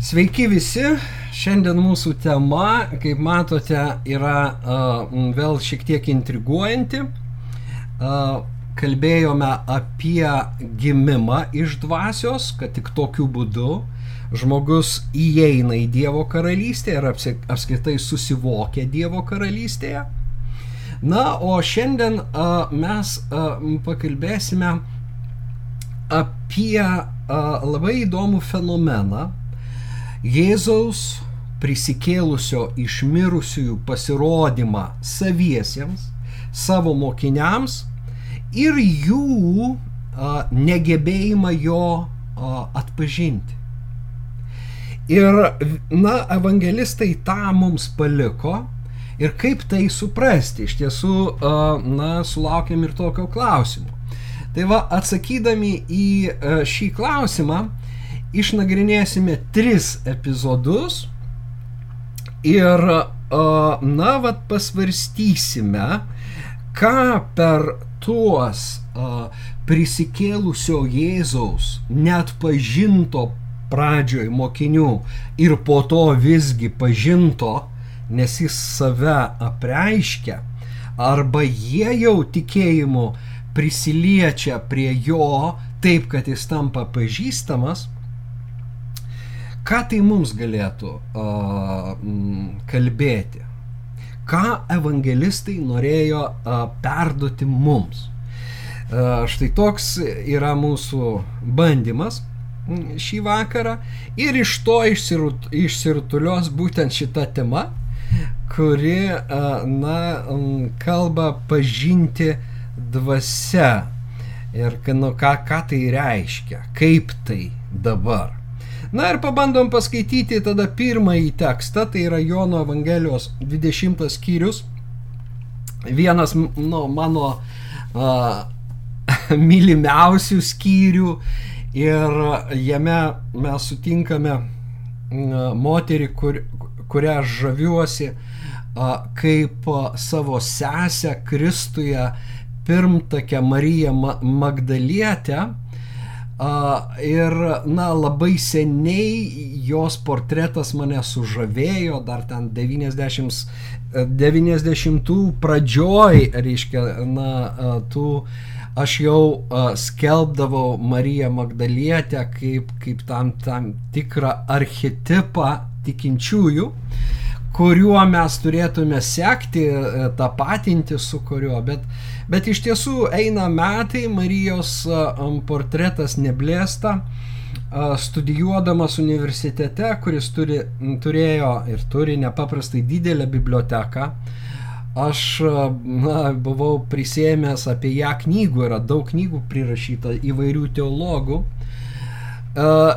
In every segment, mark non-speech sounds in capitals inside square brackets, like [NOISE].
Sveiki visi, šiandien mūsų tema, kaip matote, yra uh, vėl šiek tiek intriguojanti. Uh, kalbėjome apie gimimą iš dvasios, kad tik tokiu būdu žmogus įeina į Dievo karalystę ir apskritai susivokia Dievo karalystėje. Na, o šiandien uh, mes uh, pakalbėsime apie uh, labai įdomų fenomeną, Jėzaus prisikėlusio iš mirusiųjų pasirodymą saviesiems, savo mokiniams ir jų a, negebėjimą jo a, atpažinti. Ir, na, evangelistai tą mums paliko ir kaip tai suprasti. Iš tiesų, a, na, sulaukėm ir tokio klausimo. Tai va, atsakydami į šį klausimą, išnagrinėsime tris epizodus ir, na, vad pasvarstysime, ką per tuos prisikėlusio Jėzaus net pažinto pradžioj mokinių ir po to visgi pažinto, nes jis save apreiškia, arba jie jau tikėjimu prisiliečia prie jo taip, kad jis tampa pažįstamas, ką tai mums galėtų uh, kalbėti? Ką evangelistai norėjo uh, perduoti mums? Uh, štai toks yra mūsų bandymas šį vakarą ir iš to išsirut, išsirutulios būtent šita tema, kuri, na, kalba pažinti dvasia ir nu, ką, ką tai reiškia, kaip tai dabar. Na ir pabandom paskaityti tada pirmąjį tekstą, tai yra Jono Evangelijos 20 skyrius. Vienas nu, mano uh, [LAUGHS] mylimiausių skyrių ir jame mes sutinkame uh, moterį, kur, kurią žaviuosi uh, kaip uh, savo sesę Kristuje pirmtakę Mariją Magdalietę Ir, na, labai seniai jos portretas mane sužavėjo, dar ten 90, 90 pradžioj, reiškia, na, tų aš jau skelbdavau Mariją Magdalietę kaip, kaip tam, tam tikrą archetipą tikinčiųjų kuriuo mes turėtume sekti, tapatinti su kuriuo, bet Bet iš tiesų eina metai, Marijos portretas neblėsta. Studijuodamas universitete, kuris turi, turėjo ir turi nepaprastai didelę biblioteką, aš na, buvau prisėmęs apie ją knygų, yra daug knygų prirašyta įvairių teologų.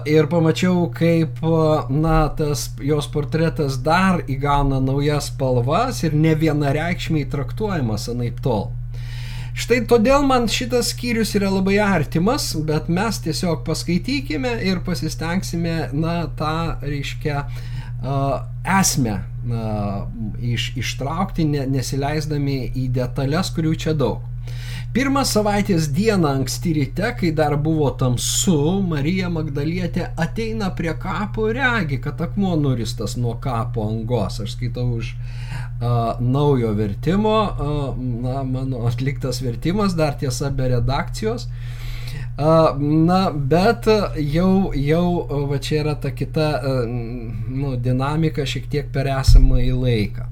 Ir pamačiau, kaip na, tas jos portretas dar įgauna naujas spalvas ir ne vienareikšmiai traktuojamas anaip tol. Štai todėl man šitas skyrius yra labai artimas, bet mes tiesiog paskaitykime ir pasistengsime, na, tą, reiškia, esmę iš, ištraukti, ne, nesileisdami į detalės, kurių čia daug. Pirmą savaitės dieną anksti ryte, kai dar buvo tamsu, Marija Magdalietė ateina prie kapo ir regi, kad akmuo nuristas nuo kapo angos. Aš skaitau už uh, naujo vertimo, uh, na, mano atliktas vertimas, dar tiesa be redakcijos. Uh, na, bet jau, jau va čia yra ta kita uh, nu, dinamika šiek tiek per esamą į laiką.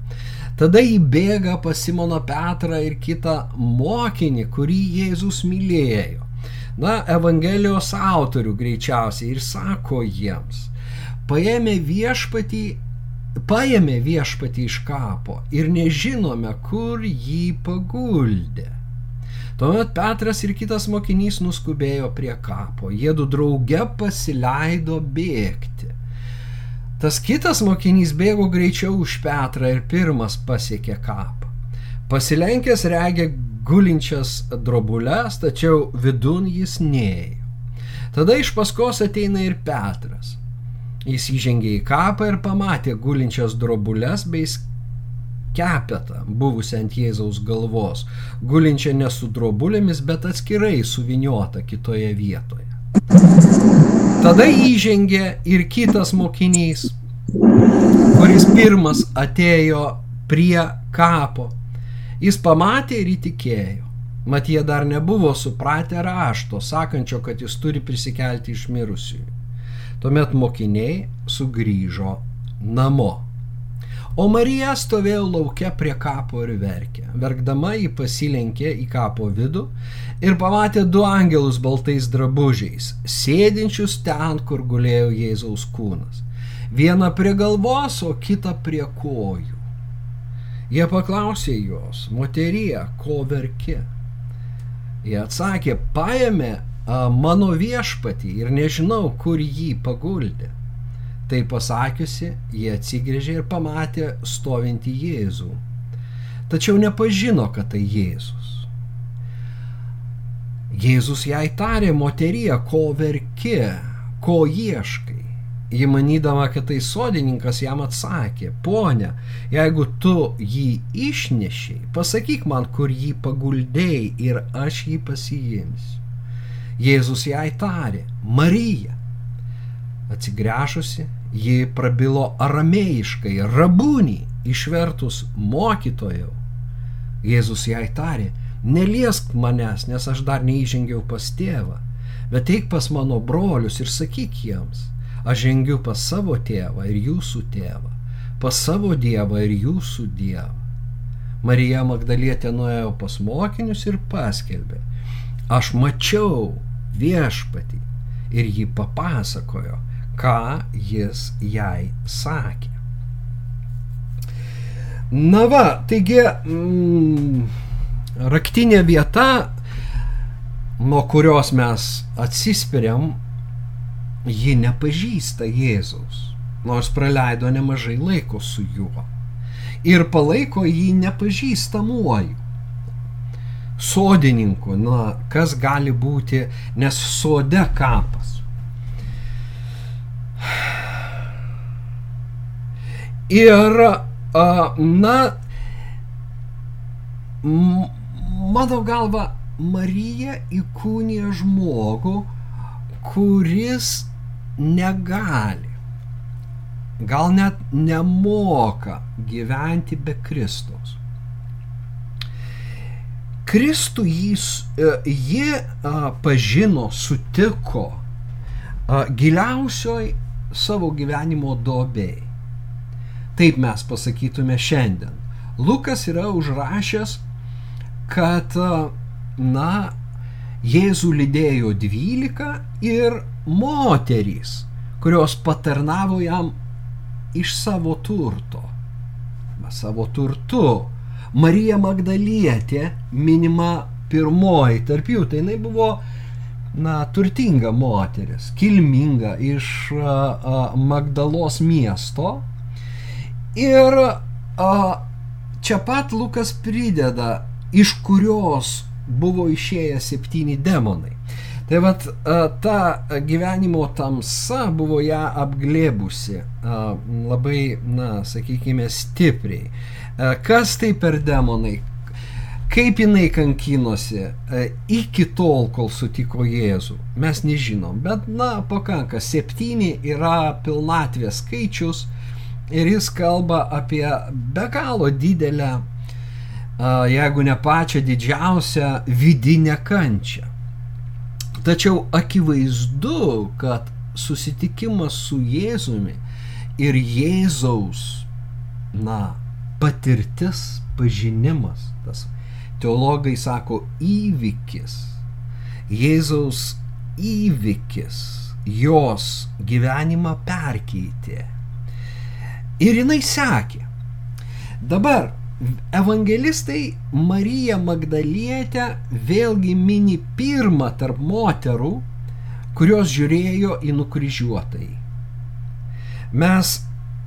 Tada įbėga pas Simoną Petrą ir kitą mokinį, kurį Jėzus mylėjo. Na, Evangelijos autorių greičiausiai ir sako jiems, paėmė viešpatį, paėmė viešpatį iš kapo ir nežinome, kur jį paguldė. Tuomet Petras ir kitas mokinys nuskubėjo prie kapo, jėdu drauge pasileido bėgti. Tas kitas mokinys bėgo greičiau už Petrą ir pirmas pasiekė kapą. Pasilenkęs regė gulinčias drobulės, tačiau vidun jis neėjo. Tada iš paskos ateina ir Petras. Jis įžengė į kapą ir pamatė gulinčias drobulės bei kepetą, buvusią ant Jėzaus galvos, gulinčią ne su drobulėmis, bet atskirai suviniota kitoje vietoje. Tada įžengė ir kitas mokinys, kuris pirmas atėjo prie kapo. Jis pamatė ir įtikėjo. Mat jie dar nebuvo supratę rašto, sakančio, kad jis turi prisikelti iš mirusiųjų. Tuomet mokiniai sugrįžo namo. O Marija stovėjo laukia prie kapo ir verkė. Verkdama jį pasilenkė į kapo vidų ir pamatė du angelus baltais drabužiais, sėdinčius ten, kur gulėjo Jėzaus kūnas. Vieną prie galvos, o kitą prie kojų. Jie paklausė jos, moterie, ko verki? Jie atsakė, paėmė mano viešpatį ir nežinau, kur jį paguldė. Tai pasakiusi, jie atsigrėžė ir pamatė stovintį Jėzų. Tačiau nepažino, kad tai Jėzus. Jėzus jai tarė, moterie, ko verki, ko ieškai. Ji manydama, kad tai sodininkas jam atsakė, ponia, jeigu tu jį išnešiai, pasakyk man, kur jį paguldėjai ir aš jį pasiimsiu. Jėzus jai tarė, Marija. Atsigręžusi, Ji prabilo aramėjiškai, rabūnį, išvertus mokytojau. Jėzus jai tarė, neliesk manęs, nes aš dar neįžengiau pas tėvą, bet eik pas mano brolius ir sakyk jiems, aš žengiu pas savo tėvą ir jūsų tėvą, pas savo dievą ir jūsų dievą. Marija Magdalietė nuėjo pas mokinius ir paskelbė, aš mačiau viešpatį ir jį papasakojo, ką jis jai sakė. Na va, taigi mm, raktinė vieta, nuo kurios mes atsispiriam, ji nepažįsta Jėzaus, nors praleido nemažai laiko su juo. Ir palaiko jį nepažįstamuoju. Sodininku, na, kas gali būti, nes sode kapas. Ir, na, mano galva, Marija įkūnė žmogų, kuris negali, gal net nemoka gyventi be Kristaus. Kristų jis, e, ji pažino, sutiko giliausioj savo gyvenimo dobei. Taip mes pasakytume šiandien. Lukas yra užrašęs, kad, na, Jėzų lydėjo dvylika ir moterys, kurios patarnavo jam iš savo turto. Savo turtu. Marija Magdalietė minima pirmoji tarp jų, tai jinai buvo na, turtinga moteris, kilminga iš a, a, Magdalos miesto. Ir a, čia pat Lukas prideda, iš kurios buvo išėję septyni demonai. Tai vad ta gyvenimo tamsa buvo ją apglėbusi labai, na, sakykime, stipriai. Kas tai per demonai, Kaip jinai kankinosi iki tol, kol sutiko Jėzų, mes nežinom, bet, na, pakanka, septyni yra pilnatvės skaičius ir jis kalba apie be galo didelę, jeigu ne pačią didžiausią vidinę kančią. Tačiau akivaizdu, kad susitikimas su Jėzumi ir Jėzaus, na, patirtis, pažinimas, tas teologai sako įvykis, Jėzaus įvykis jos gyvenimą perkeitė. Ir jinai sekė. Dabar evangelistai Mariją Magdalietę vėlgi mini pirmą tarp moterų, kurios žiūrėjo į nukryžiuotai. Mes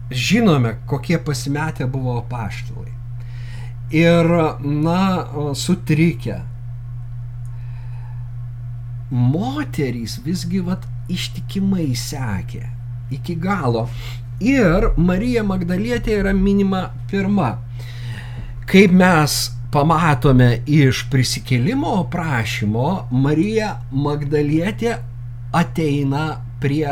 žinome, kokie pasimetę buvo paštalai ir, na, sutrikę. Moterys visgi vat ištikimai sekė iki galo. Ir Marija Magdalietė yra minima pirma. Kaip mes pamatome iš prisikėlimo prašymo, Marija Magdalietė ateina prie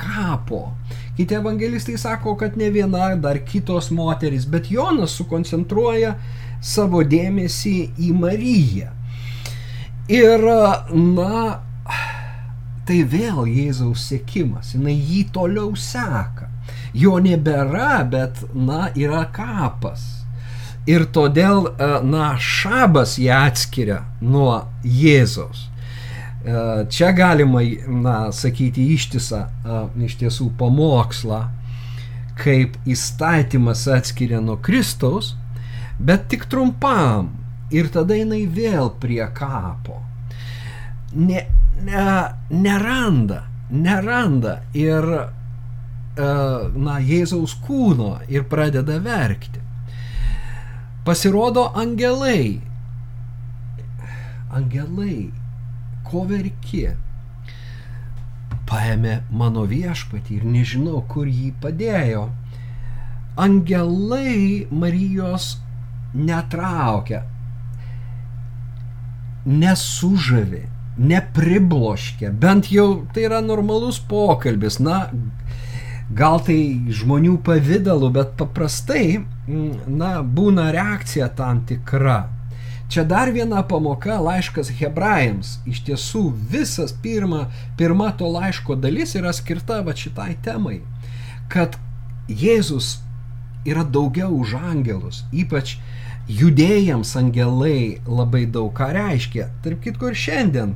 kapo. Kiti evangelistai sako, kad ne viena, dar kitos moteris, bet Jonas sukoncentruoja savo dėmesį į Mariją. Ir, na, tai vėl Jėzaus sėkimas, jinai jį toliau seka. Jo nebėra, bet, na, yra kapas. Ir todėl, na, šabas ją atskiria nuo Jėzaus. Čia galima, na, sakyti ištisą, iš tiesų pamokslą, kaip įstatymas atskiria nuo Kristaus, bet tik trumpam. Ir tada jinai vėl prie kapo. Ne, ne, neranda, neranda ir, na, Jėzaus kūno ir pradeda verkti. Pasirodo angelai. Angelai, ko verki? Paėmė mano viešpatį ir nežinau, kur jį padėjo. Angelai Marijos netraukia, nesužavi, nepribloškia, bent jau tai yra normalus pokalbis, na, gal tai žmonių pavydalu, bet paprastai, na, būna reakcija tam tikra. Čia dar viena pamoka laiškas hebrajams. Iš tiesų visas pirma, pirma to laiško dalis yra skirta va šitai temai, kad Jėzus yra daugiau už angelus, ypač judėjams angelai labai daug ką reiškia. Tarp kitko ir šiandien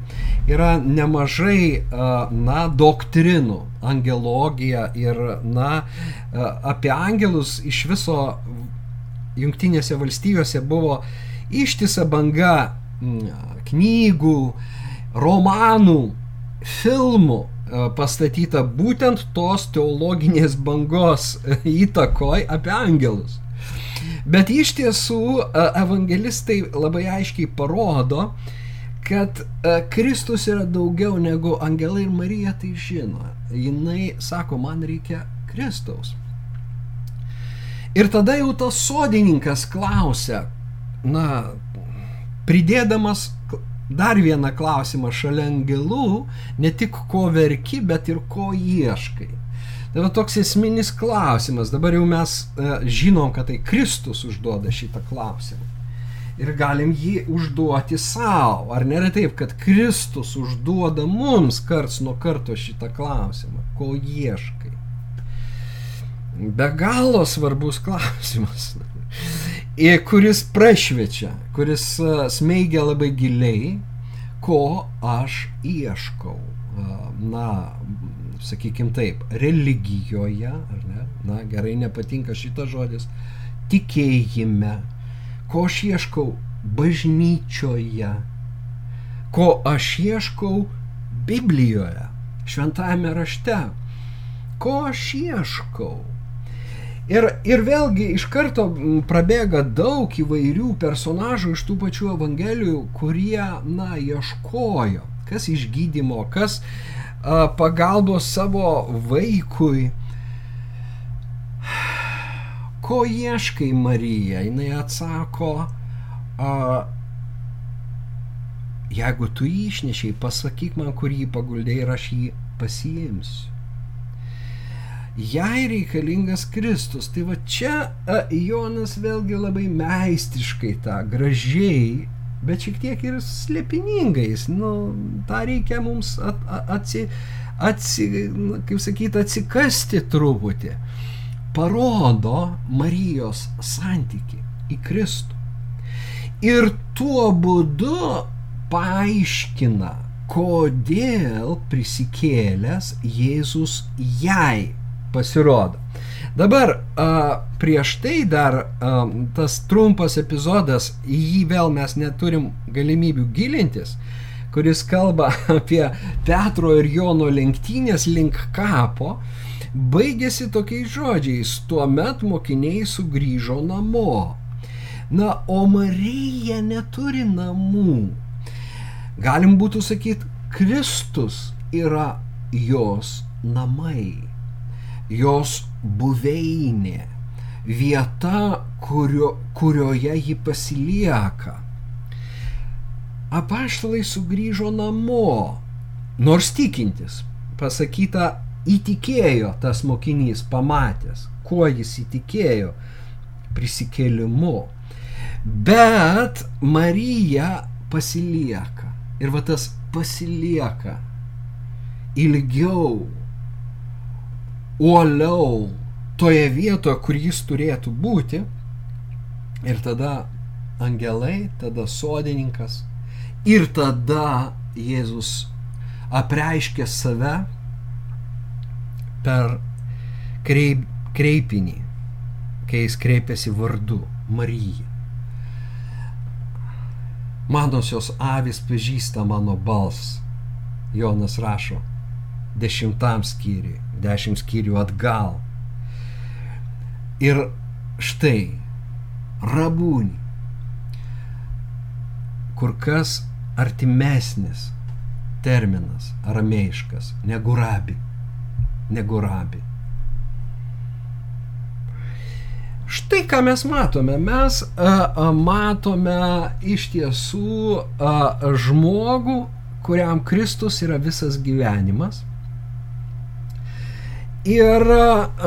yra nemažai, na, doktrinų, angelogija ir, na, apie angelus iš viso jungtinėse valstijose buvo ištisa banga knygų, romanų, filmų pastatyta būtent tos teologinės bangos įtakoj apie angelus. Bet iš tiesų evangelistai labai aiškiai parodo, kad Kristus yra daugiau negu angelai ir Marija tai žino. Jinai sako, man reikia Kristaus. Ir tada jau tas sodininkas klausia, na, pridėdamas dar vieną klausimą šalia angelų, ne tik ko verki, bet ir ko ieškai. Tai va toks esminis klausimas. Dabar jau mes e, žinom, kad tai Kristus užduoda šitą klausimą. Ir galim jį užduoti savo. Ar nėra taip, kad Kristus užduoda mums karts nuo karto šitą klausimą? Ko ieškai? Be galo svarbus klausimas, kuris prašvečia, kuris e, smeigia labai giliai, ko aš ieškau. E, na, sakykim taip, religijoje, ar ne, na gerai, nepatinka šitas žodis, tikėjime, ko aš ieškau bažnyčioje, ko aš ieškau Biblijoje, šventajame rašte, ko aš ieškau. Ir, ir vėlgi iš karto prabėga daug įvairių personažų iš tų pačių evangelijų, kurie, na, ieškojo, kas išgydymo, kas pagalbos savo vaikui. Ko ieškai, Marija? Jis atsako, a, jeigu tu jį išnešiai, pasakyk man, kur jį paguldėjai ir aš jį pasiimsiu. Jai reikalingas Kristus. Tai va čia a, Jonas vėlgi labai meistriškai tą gražiai bet šiek tiek ir slėpiningais. Nu, tą reikia mums at, atsi, atsi, kaip sakyti, atsikasti truputį. Parodo Marijos santyki į Kristų. Ir tuo būdu paaiškina, kodėl prisikėlęs Jėzus jai pasirodo. Dabar a, prieš tai dar a, tas trumpas epizodas, į jį vėl mes neturim galimybių gilintis, kuris kalba [LAUGHS] apie Petro ir Jono lenktynės link kapo, baigėsi tokiais žodžiais, tuomet mokiniai sugrįžo namo. Na, o Marija neturi namų. Galim būtų sakyti, Kristus yra jos namai, jos buveinė, vieta, kurio, kurioje ji pasilieka. Apaštalai sugrįžo namo, nors tikintis. pasakyta, įtikėjo tas mokinys pamatęs, kuo jis įtikėjo prisikėlimu. Bet Marija pasilieka. Ir va tas pasilieka ilgiau, uoliau toje vietoje, kur jis turėtų būti. Ir tada angelai, tada sodininkas. Ir tada Jėzus apreiškia save per kreip, kreipinį, kai jis kreipiasi vardu Marija. Manosios avis pažįsta mano balsą. Jonas rašo dešimtam skyriui, dešimt skyrių atgal. Ir štai, rabūnį, kur kas artimesnis terminas aramėjiškas negu rabi. Negu rabi. Štai ką mes matome. Mes a, a, matome iš tiesų a, žmogų, kuriam Kristus yra visas gyvenimas. Ir,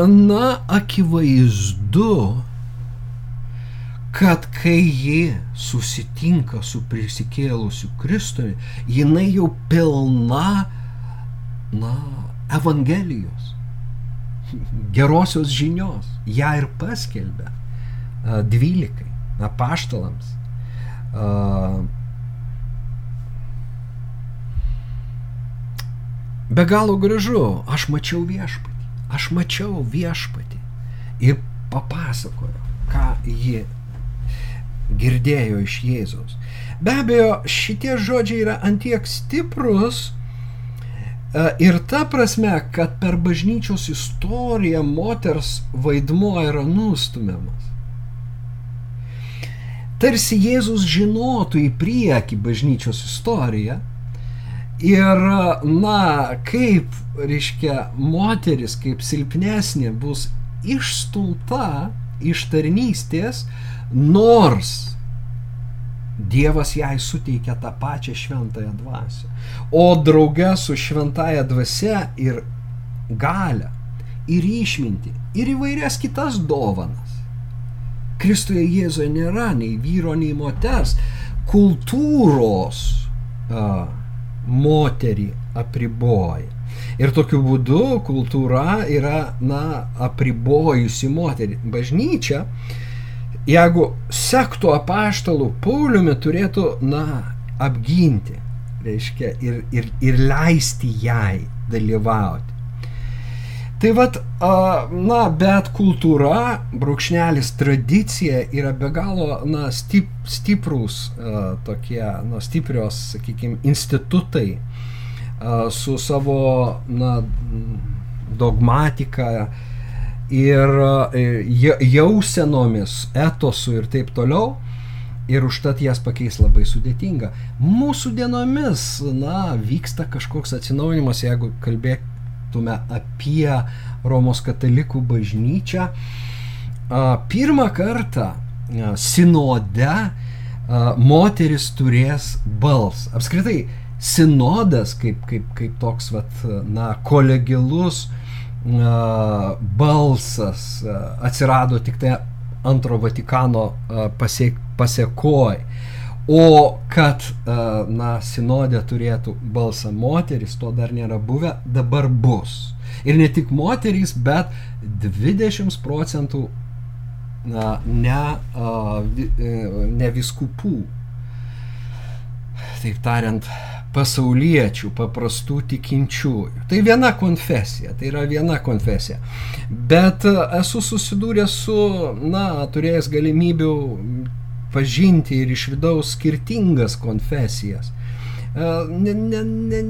na, akivaizdu, kad kai ji susitinka su prisikėlusiu Kristumi, jinai jau pilna, na, Evangelijos gerosios žinios. Ja ir paskelbė dvylikai, apaštalams. Be galo gražu, aš mačiau viešpatį, aš mačiau viešpatį ir papasakojo, ką ji girdėjo iš Jėzaus. Be abejo, šitie žodžiai yra antiek stiprus, E, ir ta prasme, kad per bažnyčios istoriją moters vaidmuo yra nustumiamas. Tarsi Jėzus žinotų į priekį bažnyčios istoriją ir, na, kaip, reiškia, moteris kaip silpnesnė bus išstumta iš tarnystės, nors Dievas jai suteikia tą pačią šventąją dvasę. O drauge su šventąją dvasia ir galę, ir išmintį, ir įvairias kitas dovanas. Kristuje Jėzuje nėra nei vyro, nei moters. Kultūros a, moterį apriboja. Ir tokiu būdu kultūra yra, na, apribojusi moterį. Bažnyčia jeigu sektų apaštalų Pauliumi, turėtų, na, apginti, reiškia, ir, ir, ir leisti jai dalyvauti. Tai vad, na, bet kultūra, brūkšnelis tradicija yra be galo, na, stip, stiprus tokie, na, stiprios, sakykime, institutai su savo, na, dogmatika, ir e, jausenomis, etosu ir taip toliau. Ir užtat jas pakeis labai sudėtinga. Mūsų dienomis, na, vyksta kažkoks atsinaujinimas, jeigu kalbėtume apie Romos katalikų bažnyčią. Pirmą kartą sinode moteris turės bals. Apskritai, sinodas kaip, kaip, kaip toks, vat, na, kolegilus balsas atsirado tik tai antro Vatikano pasiek, pasiekoj. O kad, na, sinodė turėtų balsą moteris, to dar nėra buvę, dabar bus. Ir ne tik moterys, bet 20 procentų na, ne, e, ne viskupų. Taip tariant, pasauliečių, paprastų tikinčiųjų. Tai viena konfesija, tai yra viena konfesija. Bet e, esu susidūręs su, na, turėjęs galimybių pažinti ir iš vidaus skirtingas konfesijas. Nedaug ne, ne,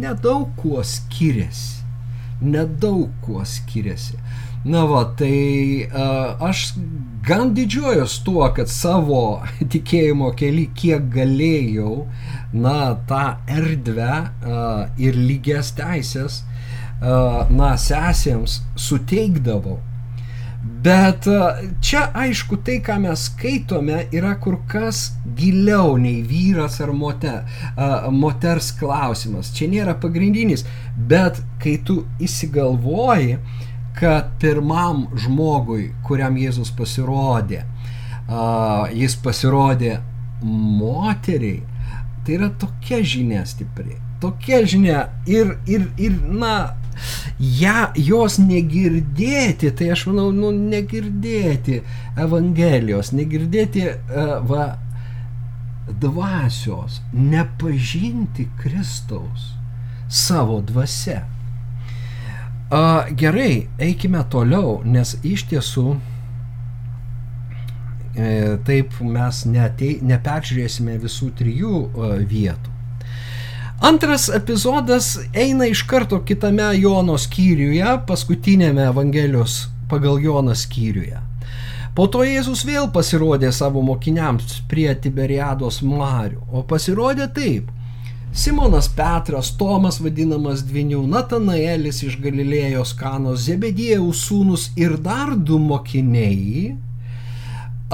ne, kuo skiriasi. Nedaug kuo skiriasi. Na va, tai uh, aš gan didžiuojos tuo, kad savo [LAUGHS] tikėjimo keli kiek galėjau, na, tą erdvę uh, ir lygias teisės, uh, na, sesėms suteikdavau. Bet čia aišku, tai, ką mes skaitome, yra kur kas giliau nei vyras ar moter, moters klausimas. Čia nėra pagrindinis, bet kai tu įsigalvoji, kad pirmam žmogui, kuriam Jėzus pasirodė, jis pasirodė moteriai, tai yra tokia žinia stipri, tokia žinia. Ir, ir, ir na, ja, jos negirdėti, tai aš manau, nu, negirdėti Evangelijos, negirdėti uh, va, dvasios, nepažinti Kristaus savo dvasia. Uh, gerai, eikime toliau, nes iš tiesų e, taip mes netei, neperžiūrėsime visų trijų uh, vietų. Antras epizodas eina iš karto kitame Jono skyriuje, paskutinėme Evangelijos pagal Joną skyriuje. Po to Jėzus vėl pasirodė savo mokiniams prie Tiberiados marių, o pasirodė taip. Simonas Petras, Tomas vadinamas dvinių, Natanaelis iš Galilėjos kanos, Zebedėjaus sūnus ir dar du mokiniai.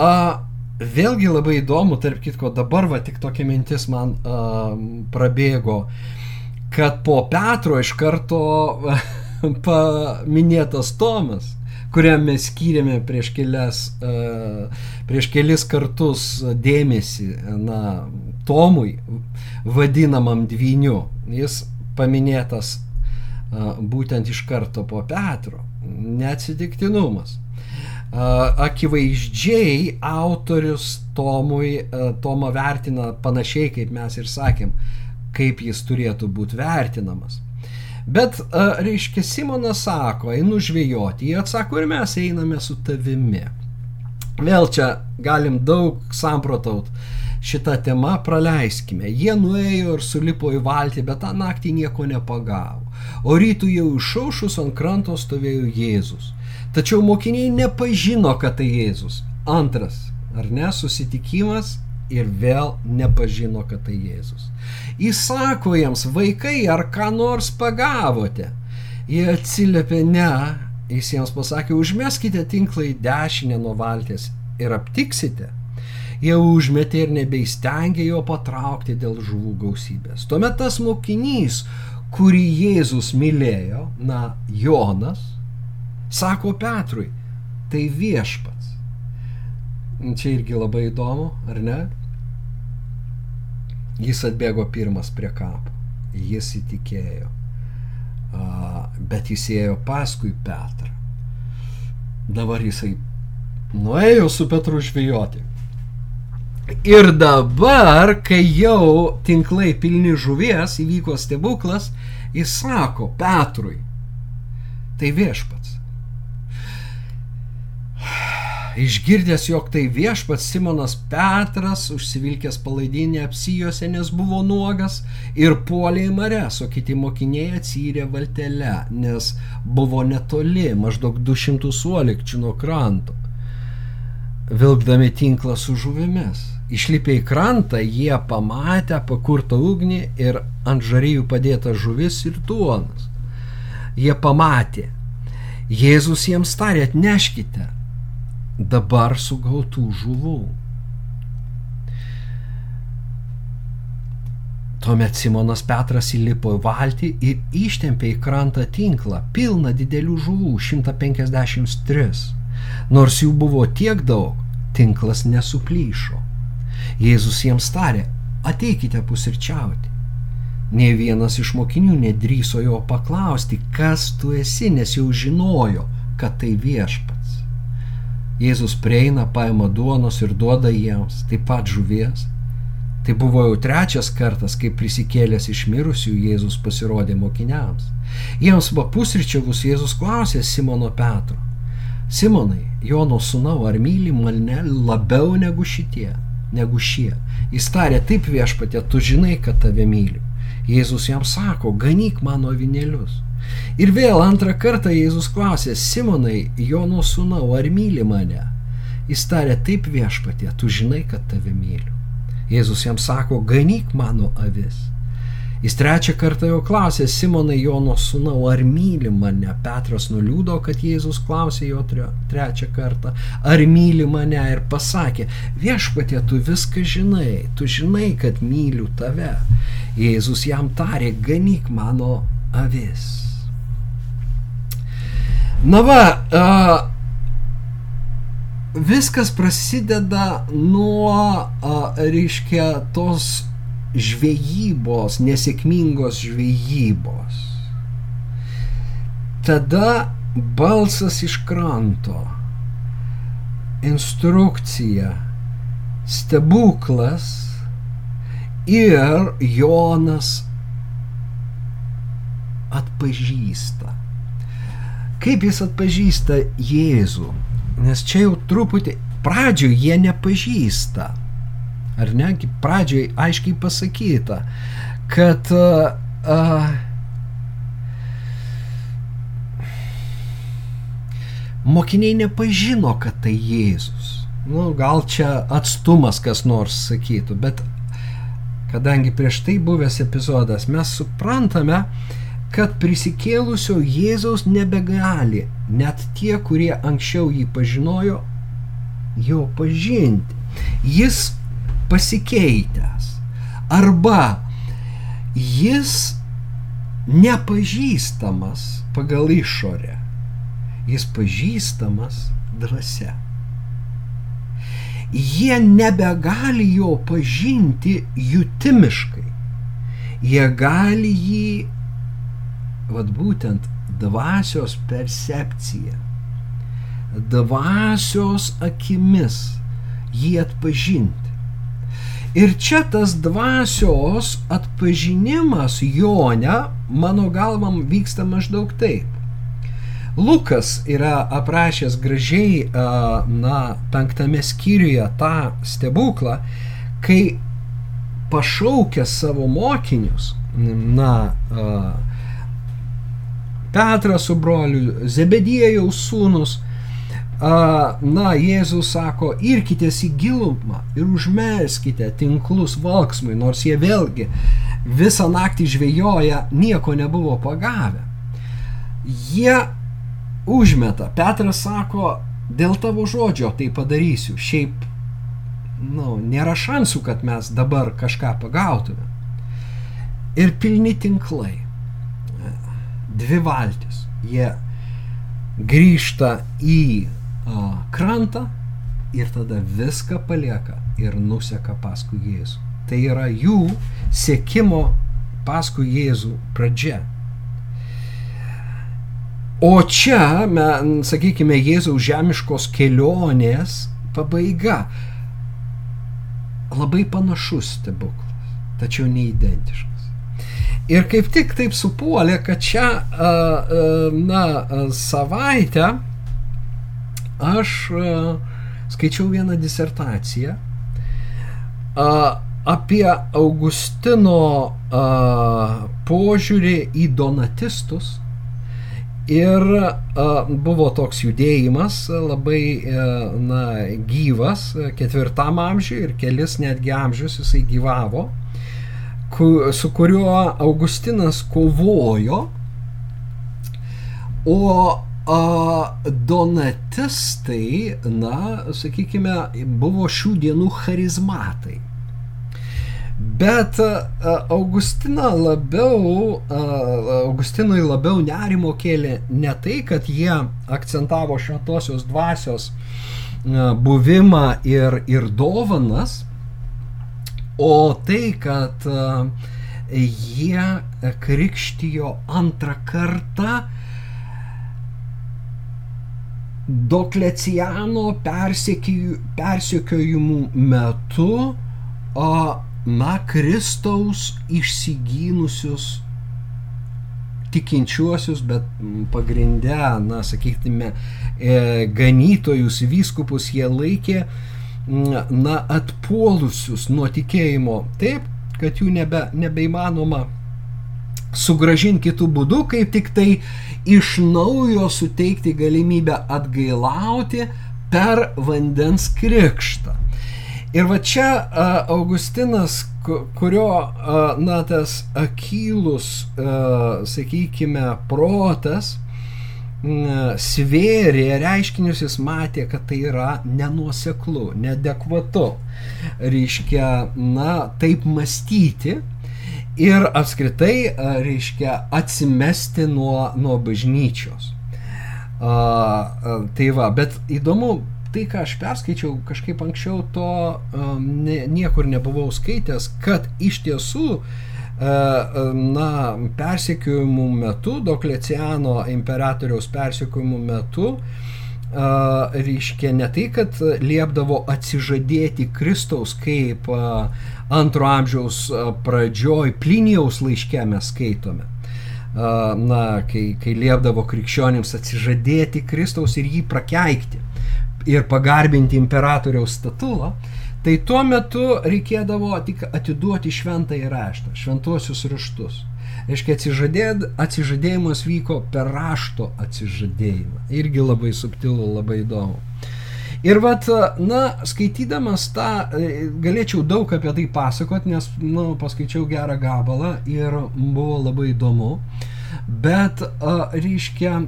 A, vėlgi labai įdomu, tarp kitko, dabar va tik tokia mintis man uh, prabėgo, kad po Petro iš karto [LAUGHS] paminėtas Tomas, kuriam mes skyrėme prieš, kelias, prieš kelis kartus dėmesį na, Tomui, vadinamam dvyniu. Jis paminėtas būtent iš karto po Petro. Neatsitiktinumas akivaizdžiai autorius Tomui, Tomo vertina panašiai, kaip mes ir sakėm, kaip jis turėtų būti vertinamas. Bet, reiškia, Simonas sako, einu žvėjoti, jie atsako ir mes einame su tavimi. Vėl čia galim daug samprotaut šitą temą, praleiskime. Jie nuėjo ir sulipo į valtį, bet tą naktį nieko nepagavo. O rytų jau išaušus ant kranto stovėjo Jėzus. Tačiau mokiniai nepažino, kad tai Jėzus. Antras, ar ne, susitikimas ir vėl nepažino, kad tai Jėzus. Įsako jiems, vaikai, ar ką nors pagavote? Jie atsiliepė, ne, jis jiems pasakė, užmeskite tinklą į dešinę nuo valties ir aptiksite. Jie užmetė ir nebeįstengė jo patraukti dėl žuvų gausybės. Tuomet tas mokinys, kurį Jėzus mylėjo, na, Jonas, Sako Petrui, tai viešpats. Čia irgi labai įdomu, ar ne? Jis atbėgo pirmas prie kapo. Jis įtikėjo. Bet jis ėjo paskui Petrą. Dabar jisai nuėjo su Petru žvėjoti. Ir dabar, kai jau tinklai pilni žuvies, įvyko stebuklas, jis sako Petrui, tai viešpats. Išgirdęs, jog tai viešpats Simonas Petras, užsivilkęs palaidinį apsijose, nes buvo nuogas ir puolė į mares, o kiti mokiniai atsyrė valtelę, nes buvo netoli, maždaug 200 suolikčių nuo kranto, vilkdami tinklą su žuvimis. Išlipę į krantą, jie pamatė pakurtą ugnį ir ant žarijų padėtą žuvis ir duonas. Jie pamatė. Jėzus jiems tarė, atneškite dabar sugautų žuvų. Tuomet Simonas Petras įlipo į valtį ir ištempė į krantą tinklą, pilną didelių žuvų, 153. Nors jų buvo tiek daug, tinklas nesuplyšo. Jėzus jiems tarė, ateikite pusirčiauti. Ne vienas iš mokinių nedryso jo paklausti, kas tu esi, nes jau žinojo, kad tai viešpa. Jėzus prieina, paima duonos ir duoda jiems, taip pat žuvies. Tai buvo jau trečias kartas, kai prisikėlęs iš mirusių Jėzus pasirodė mokiniams. Jiems buvo pusryčiavus Jėzus klausė Simono Petro. Simonai, Jono sūnau, ar myli mane labiau negu šitie, negu šie? Jis tarė, taip viešpatė, tu žinai, kad tave myliu. Jėzus jam sako, ganyk mano vinėlius. Ir vėl antrą kartą Jėzus klausė, Simonai, Jono sūnau, ar myli mane? Jis tarė, taip viešpatie, tu žinai, kad tave myliu. Jėzus jam sako, ganyk mano avis. Jis trečią kartą jau klausė Simonai Jono sūnau, ar myli mane? Petras nuliūdo, kad Jėzus klausė jo trečią kartą, ar myli mane ir pasakė, viešpatie, tu viską žinai, tu žinai, kad myliu tave. Jėzus jam tarė, ganyk mano avis. Na va, uh, viskas prasideda nuo, uh, reiškia, tos žvejybos, nesėkmingos žvejybos. Tada balsas iš kranto, instrukcija, stebuklas ir Jonas atpažįsta. Kaip jis atpažįsta Jėzų? Nes čia jau truputį pradžioje jie nepažįsta ar ne, pradžioj aiškiai pasakyta, kad uh, uh, mokiniai nepažino, kad tai Jėzus. Nu, gal čia atstumas kas nors sakytų, bet kadangi prieš tai buvęs epizodas, mes suprantame, kad prisikėlusio Jėzaus nebegali net tie, kurie anksčiau jį pažinojo, jo pažinti. Jis pasikeitęs. Arba jis nepažįstamas pagal išorę, jis pažįstamas dvasia. Jie nebegali jo pažinti jutimiškai. Jie gali jį, vad būtent, dvasios percepcija, dvasios akimis jį atpažinti. Ir čia tas dvasios atpažinimas Jone, mano galvam, vyksta maždaug taip. Lukas yra aprašęs gražiai, na, penktame skyriuje tą stebuklą, kai pašaukė savo mokinius, na, Petras su broliu, Zebediejaus sūnus, na, Jėzus sako, irkitės į gilumą ir užmeskite tinklus valksmui, nors jie vėlgi visą naktį žvejoja, nieko nebuvo pagavę. Jie užmeta. Petras sako, dėl tavo žodžio tai padarysiu. Šiaip, nu, nėra šansų, kad mes dabar kažką pagautume. Ir pilni tinklai. Dvi valtis. Jie grįžta į krantą ir tada viską palieka ir nuseka paskui Jėzų. Tai yra jų sėkimo paskui Jėzų pradžia. O čia, me, sakykime, Jėzaus žemiškos kelionės pabaiga. Labai panašus stebuklas, tačiau neidentiškas. Ir kaip tik taip supuolė, kad čia, na, savaitę aš e, skaičiau vieną disertaciją apie Augustino požiūrį į donatistus. Ir buvo toks judėjimas labai na, gyvas ketvirtam amžiui ir kelis netgi amžius jisai gyvavo, su kuriuo Augustinas kovojo, o A, donatistai, na, sakykime, buvo šių dienų charizmatai. Bet Augustina labiau, Augustinui labiau nerimo kėlė ne tai, kad jie akcentavo šventosios dvasios buvimą ir, ir dovanas, o tai, kad jie krikštijo antrą kartą Dokleciano persekiojimų metu, o, na, Kristaus išsigynusius tikinčiuosius, bet pagrindę, na, sakytume, e, ganytojus, vyskupus jie laikė, na, atpuolusius nuo tikėjimo taip, kad jų nebe, nebeįmanoma sugražinti kitų būdų, kaip tik tai iš naujo suteikti galimybę atgailauti per vandens krikštą. Ir va čia Augustinas, kurio, na, tas akylus, sakykime, protas, svėrė reiškinius, jis matė, kad tai yra nenuoseklu, nedekvatu. Reiškia, na, taip mąstyti ir apskritai, reiškia, atsimesti nuo, nuo bažnyčios. A, tai va, bet įdomu, tai, ką aš perskaičiau, kažkaip anksčiau to um, ne, niekur nebuvau skaitęs, kad iš tiesų na, persekiojimų metu, Dokleciano imperatoriaus persekiojimų metu, uh, reiškia ne tai, kad liepdavo atsižadėti Kristaus kaip uh, antro amžiaus pradžioj, Plinijaus laiške mes skaitome. Na, kai, kai liepdavo krikščionims atsižadėti Kristaus ir jį prakeikti ir pagarbinti imperatoriaus statulą, tai tuo metu reikėdavo tik atiduoti šventąjį raštą, šventuosius raštus. Reiškia, atsižadėjimas vyko per rašto atsižadėjimą. Irgi labai subtilu, labai įdomu. Ir vat, na, skaitydamas tą, galėčiau daug apie tai pasakot, nes, na, nu, paskaičiau gerą gabalą ir buvo labai įdomu. Bet, reiškia,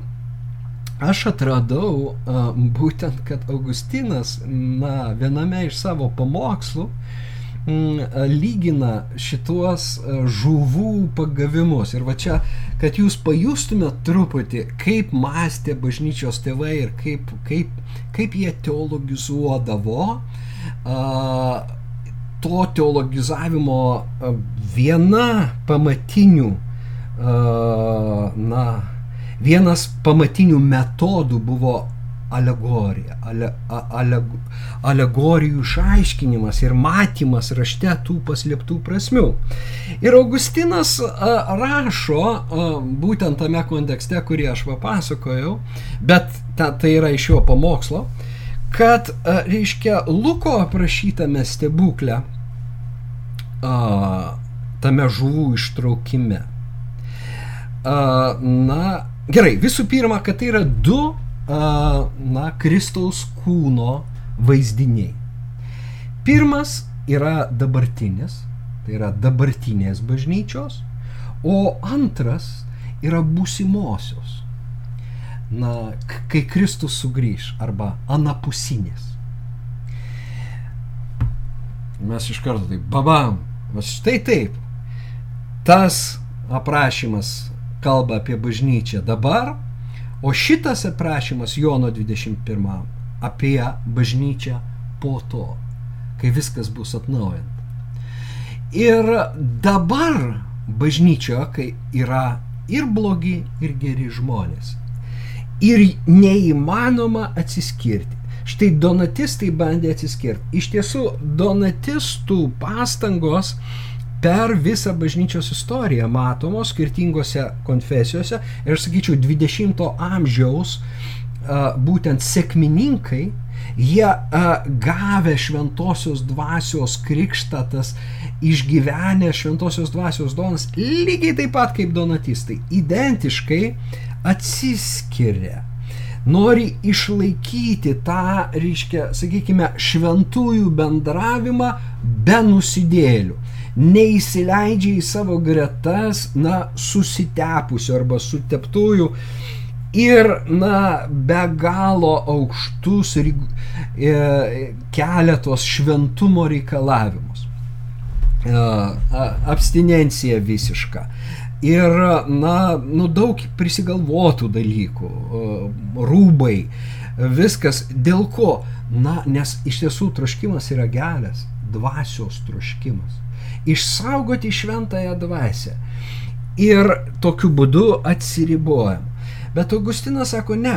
aš atradau a, būtent, kad Augustinas na, viename iš savo pamokslų m, lygina šituos žuvų pagavimus. Ir va čia, kad jūs pajustumėt truputį, kaip mąstė bažnyčios tėvai ir kaip, kaip, kaip jie teologizuodavo. A, to teologizavimo viena pamatinių, na, Vienas pamatinių metodų buvo alegorija, ale, ale, alegorijų išaiškinimas ir matymas rašte tų paslėptų prasmių. Ir Augustinas rašo būtent tame kontekste, kurį aš papasakojau, bet ta, tai yra iš jo pamokslo, kad, reiškia, Luko aprašytame stebuklė a, tame žuvų ištraukime. Na, Gerai, visų pirma, kad tai yra du, na, Kristaus kūno vaizdiniai. Pirmas yra dabartinis, tai yra dabartinės bažnyčios, o antras yra būsimosios. Na, kai Kristus sugrįž, arba anapusinės. Mes iš karto taip, babam, štai taip. Tas aprašymas kalba apie bažnyčią dabar, o šitas aprašymas Jono 21 apie bažnyčią po to, kai viskas bus atnaujinta. Ir dabar bažnyčioje, kai yra ir blogi, ir geri žmonės. Ir neįmanoma atsiskirti. Štai donatistai bandė atsiskirti. Iš tiesų, donatistų pastangos per visą bažnyčios istoriją matomos skirtingose konfesijose. Ir, sakyčiau, 20-o amžiaus būtent sėkmininkai, jie gavę šventosios dvasios krikštą, tas išgyvenę šventosios dvasios donas, lygiai taip pat kaip donatistai, identiškai atsiskiria. Nori išlaikyti tą, reiškia, sakykime, šventųjų bendravimą be nusidėlių neįsileidžia į savo gretas, na, susitepusių arba suteptųjų ir, na, be galo aukštus ir e, keletos šventumo reikalavimus. E, abstinencija visiška. Ir, na, nu, daug prisigalvotų dalykų, e, rūbai, viskas dėl ko? Na, nes iš tiesų troškimas yra geras, dvasios troškimas išsaugoti šventąją dvasę. Ir tokiu būdu atsiribojam. Bet Augustinas sako, ne,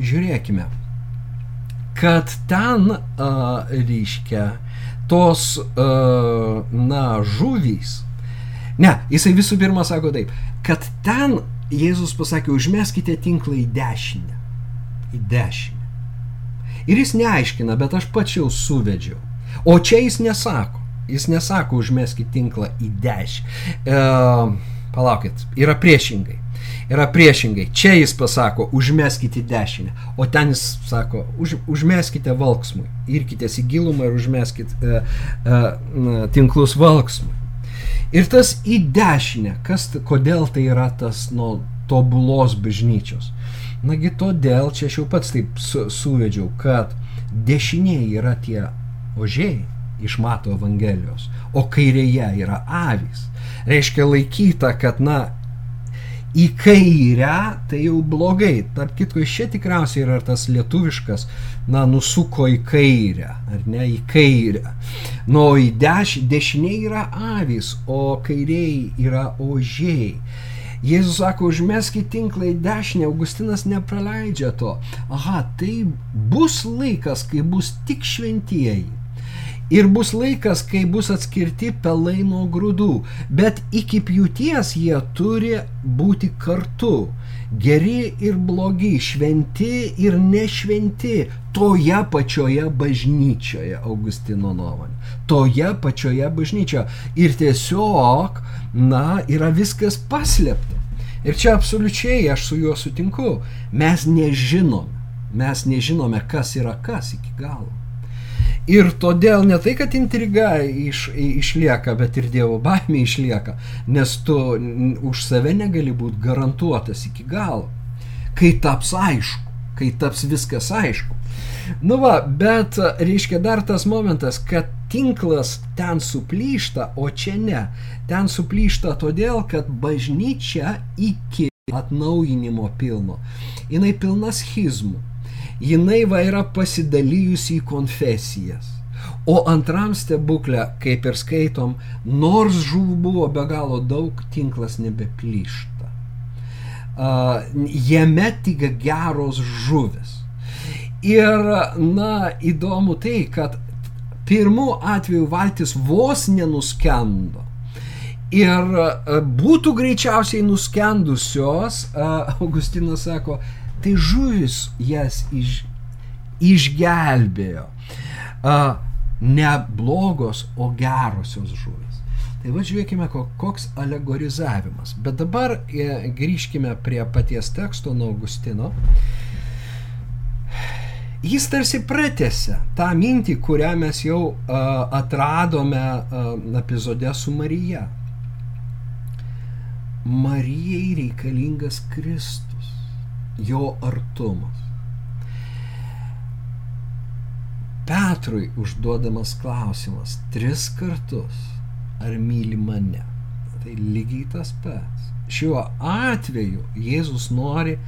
žiūrėkime, kad ten, uh, reiškia, tos, uh, na, žuvys, ne, jisai visų pirma sako taip, kad ten Jėzus pasakė, užmeskite tinklą į dešinę. Į dešinę. Ir jis neaiškina, bet aš pačiau suvedžiau. O čia jis nesako. Jis nesako užmeskit tinklą į dešinę. E, palaukit, yra priešingai. yra priešingai. Čia jis pasako, užmeskite dešinę, o ten jis sako, už, užmeskite valksmui. Irkitės į gilumą ir užmeskite e, e, tinklus valksmui. Ir tas į dešinę, kas, kodėl tai yra tas nuo tobulos bažnyčios. Nagi todėl, čia aš jau pats taip su, suvedžiau, kad dešinėje yra tie ožiai iš Mato Evangelijos, o kairėje yra avys. Reiškia laikyta, kad, na, į kairę, tai jau blogai. Tarp kitko, iš čia tikriausiai yra tas lietuviškas, na, nusuko į kairę, ar ne, į kairę. Nu, į deš, dešinė yra avys, o kairiai yra ožiai. Jėzus sako, užmeskit tinklą į dešinę, Augustinas nepraleidžia to. Aha, tai bus laikas, kai bus tik šventieji Ir bus laikas, kai bus atskirti pelai nuo grūdų, bet iki pjūties jie turi būti kartu. Geri ir blogi, šventi ir nešventi toje pačioje bažnyčioje, Augustino nuomonė. Toje pačioje bažnyčioje. Ir tiesiog, na, yra viskas paslėpta. Ir čia absoliučiai aš su juo sutinku. Mes nežinome. Mes nežinome, kas yra kas iki galo. Ir todėl ne tai, kad intriga iš, išlieka, bet ir Dievo baimė išlieka, nes tu už save negali būti garantuotas iki galo. Kai taps aišku, kai taps viskas aišku. Nu va, bet reiškia dar tas momentas, kad tinklas ten suplyšta, o čia ne. Ten suplyšta todėl, kad bažnyčia iki atnaujinimo pilno, jinai pilna schizmų jinai va yra pasidalijusi į konfesijas. O antram stebuklė, kaip ir skaitom, nors žuvų buvo be galo daug, tinklas nebeplyšta. Uh, jame tik geros žuvis. Ir, na, įdomu tai, kad pirmu atveju valtis vos nenuskendo. Ir būtų greičiausiai nuskendusios, Augustinas sako, tai žuvis jas iš, išgelbėjo. A, ne blogos, o gerosios žuvis. Tai va žiūrėkime, koks alegorizavimas. Bet dabar e, grįžkime prie paties teksto nuo Augustino. Jis tarsi pratėse tą mintį, kurią mes jau uh, atradome uh, epizode su Marija. Marijai reikalingas Kristus jo artumas. Petrui užduodamas klausimas tris kartus, ar myli mane. Tai lygiai tas pats. Šiuo atveju Jėzus nori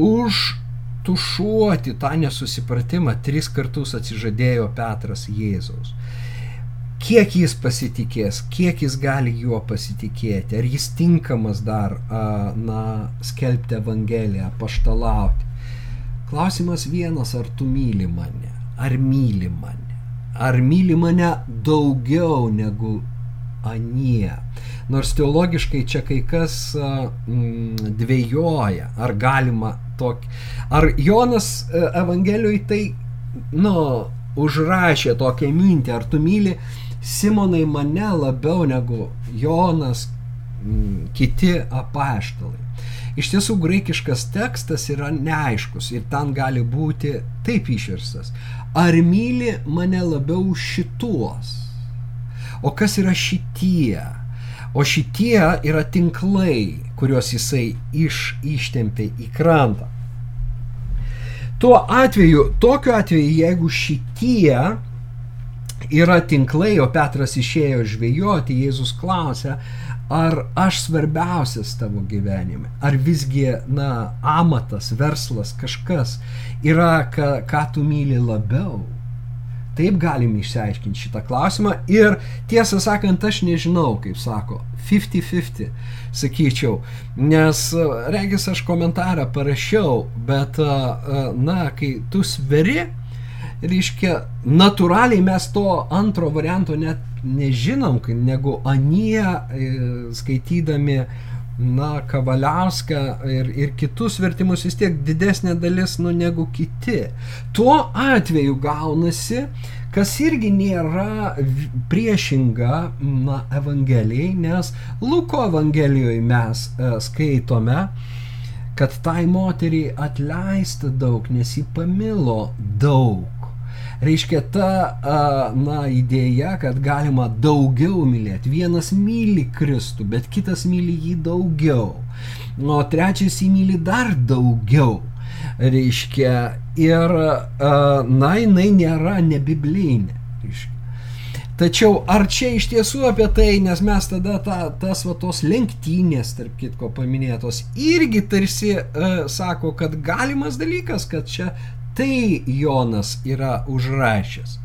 užtušuoti tą nesusipratimą. Tris kartus atsižadėjo Petras Jėzaus kiek jis pasitikės, kiek jis gali juo pasitikėti, ar jis tinkamas dar, na, skelbti Evangeliją, paštalauti. Klausimas vienas, ar tu myli mane, ar myli mane, ar myli mane daugiau negu anie. Nors teologiškai čia kai kas mm, dvėjoja, ar galima tokį. Ar Jonas e, Evangelijoje tai, nu, užrašė tokią mintį, ar tu myli Simonai mane labiau negu Jonas, m, kiti apaštalai. Iš tiesų graikiškas tekstas yra neaiškus ir ten gali būti taip išverstas. Ar myli mane labiau šituos? O kas yra šitie? O šitie yra tinklai, kuriuos jisai iš, ištempė į krantą. Tuo atveju, tokiu atveju, jeigu šitie yra tinklai, o Petras išėjo žvejoti, Jėzus klausia, ar aš svarbiausias tavo gyvenime, ar visgi, na, amatas, verslas, kažkas yra, ką, ką tu myli labiau. Taip galim išsiaiškinti šitą klausimą ir tiesą sakant, aš nežinau, kaip sako, 50-50, sakyčiau, nes, regis, aš komentarą parašiau, bet, na, kai tu sveri, reiškia, natūraliai mes to antro varianto net nežinom, negu anie e, skaitydami na, Kavaliauską ir, ir kitus vertimus vis tiek didesnė dalis, nu, negu kiti. Tuo atveju gaunasi, kas irgi nėra priešinga na, Evangelijai, nes Luko Evangelijoje mes e, skaitome, kad tai moteriai atleista daug, nes jį pamilo daug. Reiškia ta, na, idėja, kad galima daugiau mylėti. Vienas myli Kristų, bet kitas myli jį daugiau. O trečias jį myli dar daugiau. Reiškia, ir, na, jinai nėra nebiblinė. Reiškia. Tačiau ar čia iš tiesų apie tai, nes mes tada ta, tas va tos lenktynės, tarp kitko paminėtos, irgi tarsi uh, sako, kad galimas dalykas, kad čia tai Jonas yra užrašęs.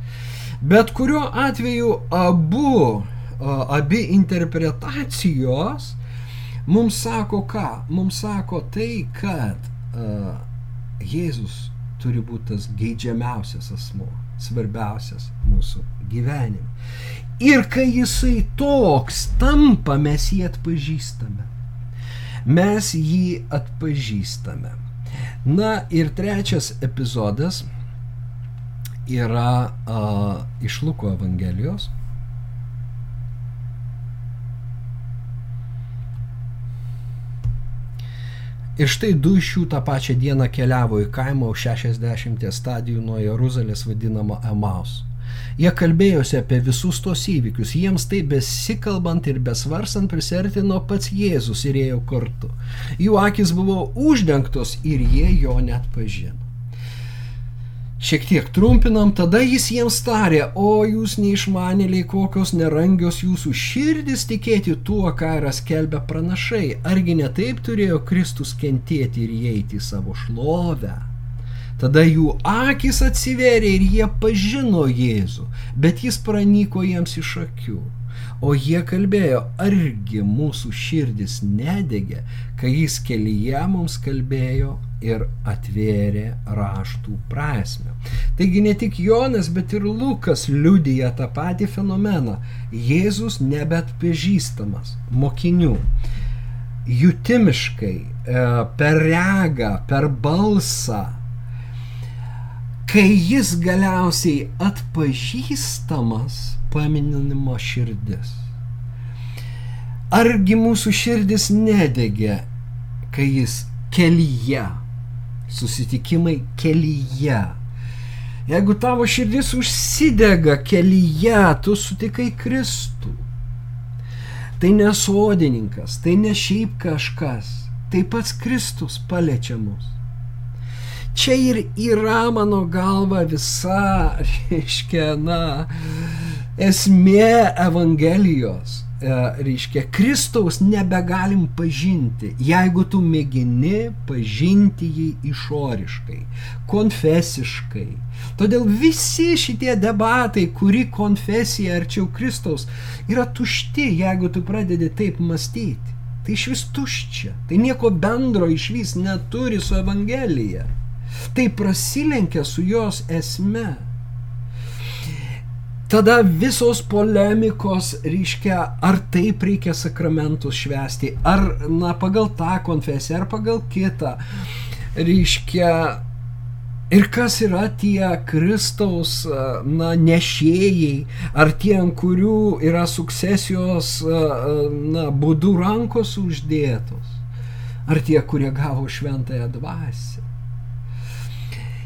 Bet kuriuo atveju abu, abi interpretacijos mums sako ką? Mums sako tai, kad uh, Jėzus turi būti tas geidžiamiausias asmuo svarbiausias mūsų gyvenime. Ir kai jisai toks tampa, mes jį atpažįstame. Mes jį atpažįstame. Na ir trečias epizodas yra a, iš Luko Evangelijos. Ir štai du iš jų tą pačią dieną keliavo į kaimą už 60 stadijų nuo Jeruzalės vadinamo Emaus. Jie kalbėjosi apie visus tos įvykius, jiems tai besikalbant ir besvarsant prisertino pats Jėzus ir ėjo kartu. Jų akis buvo uždengtos ir jie jo net pažino. Šiek tiek trumpinam, tada jis jiems tarė, o jūs neišmanėliai kokios nerangios jūsų širdis tikėti tuo, ką yra skelbę pranašai. Argi ne taip turėjo Kristus kentėti ir įeiti į savo šlovę? Tada jų akis atsiverė ir jie pažino Jėzų, bet jis pranyko jiems iš akių. O jie kalbėjo, argi mūsų širdis nedegė, kai jis kelyje mums kalbėjo ir atvėrė raštų prasme. Taigi ne tik Jonas, bet ir Lukas liudyja tą patį fenomeną. Jėzus nebet pažįstamas mokinių. Jutimiškai, e, per regą, per balsą, kai jis galiausiai atpažįstamas, paminimo širdis. Argi mūsų širdis nedegė, kai jis kelyje, susitikimai kelyje. Jeigu tavo širdis užsidega kelyje, tu sutikai Kristų. Tai nesodininkas, tai ne šiaip kažkas, tai pats Kristus paliečia mus. Čia ir yra mano galva visa, [LAUGHS] reiškia, na, esmė Evangelijos, e, reiškia, Kristaus nebegalim pažinti, jeigu tu mėgini pažinti jį išoriškai, konfesiškai. Todėl visi šitie debatai, kuri konfesija arčiau Kristaus, yra tušti, jeigu tu pradedi taip mąstyti. Tai iš vis tuščia, tai nieko bendro iš vis neturi su Evangelija. Tai prasilenkia su jos esme tada visos polemikos reiškia, ar taip reikia sakramentus švesti, ar na, pagal tą konfesiją, ar pagal kitą. Reiškia, ir kas yra tie Kristaus na, nešėjai, ar tie, ant kurių yra sukcesijos na, būdų rankos uždėtos, ar tie, kurie gavo šventąją dvasę.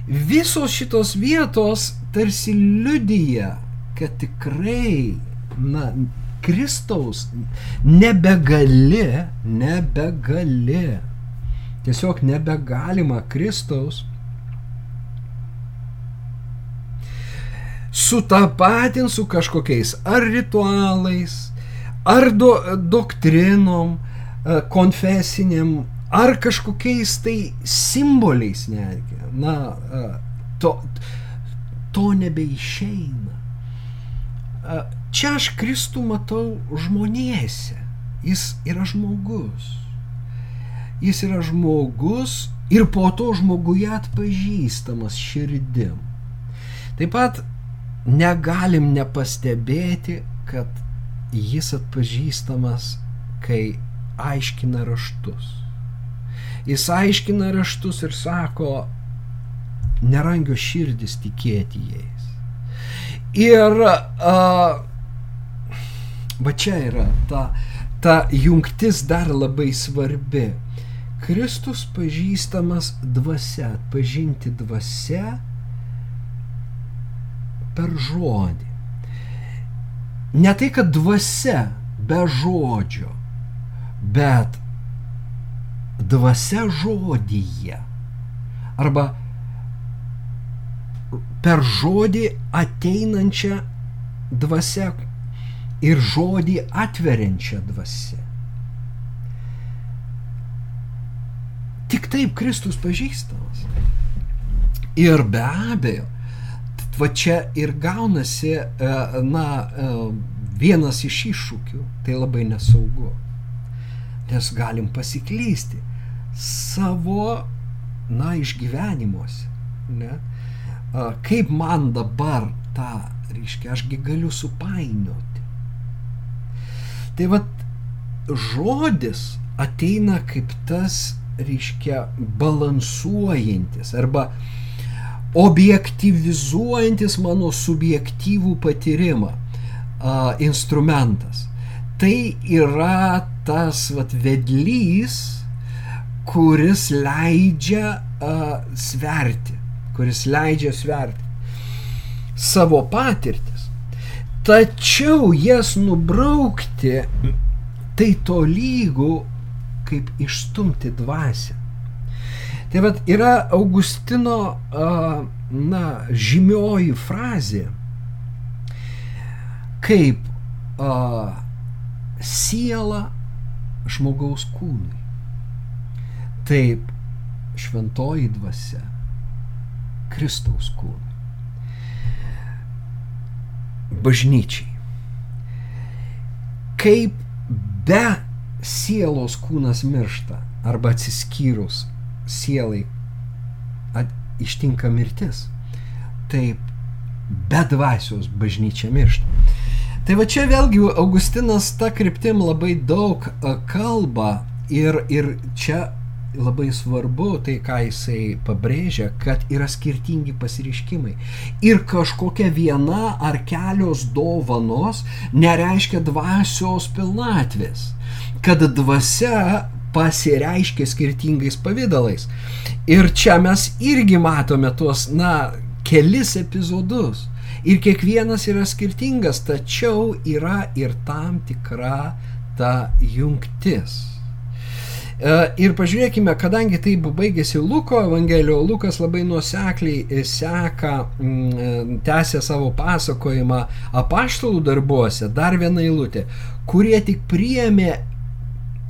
Visos šitos vietos tarsi liudyja kad tikrai, na, Kristaus nebegali, nebegali, tiesiog nebegalima Kristaus sutapatinti su kažkokiais ar ritualais, ar do, doktrinom, konfesiniam, ar kažkokiais tai simboliais netgi. Na, to, to nebeišeina. Čia aš Kristų matau žmonėse. Jis yra žmogus. Jis yra žmogus ir po to žmoguje atpažįstamas širdim. Taip pat negalim nepastebėti, kad jis atpažįstamas, kai aiškina raštus. Jis aiškina raštus ir sako, nerangio širdis tikėti jais. Ir a, va čia yra ta, ta jungtis dar labai svarbi. Kristus pažįstamas dvasia, pažinti dvasia per žodį. Ne tai, kad dvasia be žodžio, bet dvasia žodyje. Arba per žodį ateinančią dvasę ir žodį atveriančią dvasę. Tik taip Kristus pažįstamas. Ir be abejo, va čia ir gaunasi, e, na, e, vienas iš iššūkių, tai labai nesaugu. Nes galim pasiklysti savo, na, išgyvenimuose. Ne? kaip man dabar tą, reiškia, ašgi galiu supainioti. Tai vad, žodis ateina kaip tas, reiškia, balansuojantis arba objektivizuojantis mano subjektyvų patyrimą a, instrumentas. Tai yra tas vat, vedlys, kuris leidžia a, sverti kuris leidžia sverti savo patirtis. Tačiau jas nubraukti tai to lygų, kaip išstumti dvasę. Tai vad yra Augustino, na, žymioji frazė, kaip a, siela žmogaus kūnui. Taip, šventoji dvasia Kristaus kūnui. Bažnyčiai. Kaip be sielos kūnas miršta arba atsiskyrus sielai at, ištinka mirtis, taip be dvasios bažnyčia miršta. Tai va čia vėlgi Augustinas tą kryptim labai daug kalba ir, ir čia labai svarbu tai, ką jisai pabrėžia, kad yra skirtingi pasiriškimai. Ir kažkokia viena ar kelios dovanos nereiškia dvasios pilnatvės. Kad dvasia pasireiškia skirtingais pavydalais. Ir čia mes irgi matome tuos, na, kelis epizodus. Ir kiekvienas yra skirtingas, tačiau yra ir tam tikra ta jungtis. E, ir pažiūrėkime, kadangi taip baigėsi Luko Evangelijo, Lukas labai nuosekliai seka, mm, tęsia savo pasakojimą apaštalų darbuose, dar viena eilutė, kurie tik priėmė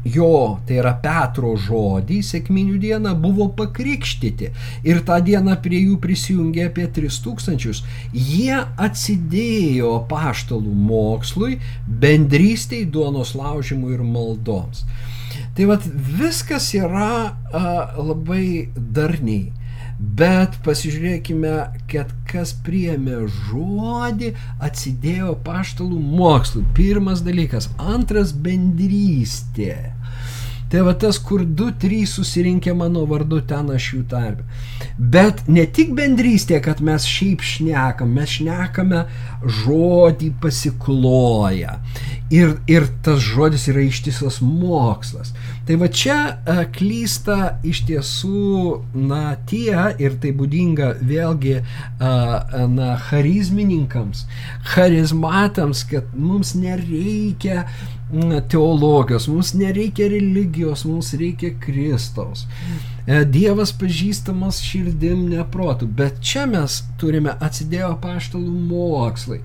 jo, tai yra Petro žodį, sėkminių dieną buvo pakrikštyti ir tą dieną prie jų prisijungė apie 3000. Jie atsidėjo paštalų mokslui, bendrystėj, duonos laužimui ir maldoms. Tai vad viskas yra a, labai darniai. Bet pasižiūrėkime, kad kas priėmė žodį, atsidėjo paštalų mokslui. Pirmas dalykas. Antras bendrystė. Tai va tas, kur du, trys susirinkę mano vardu, ten aš jų tarpe. Bet ne tik bendrystė, kad mes šiaip šnekam, mes šnekame žodį pasikloja. Ir, ir tas žodis yra ištisas mokslas. Tai va čia a, e, klysta iš tiesų, na, tie, ir tai būdinga vėlgi, a, na, charizmininkams, charizmatams, kad mums nereikia teologijos, mums nereikia religijos, mums reikia Kristaus. E, Dievas pažįstamas širdim neprotų, bet čia mes turime atsidėjo paštalų mokslai.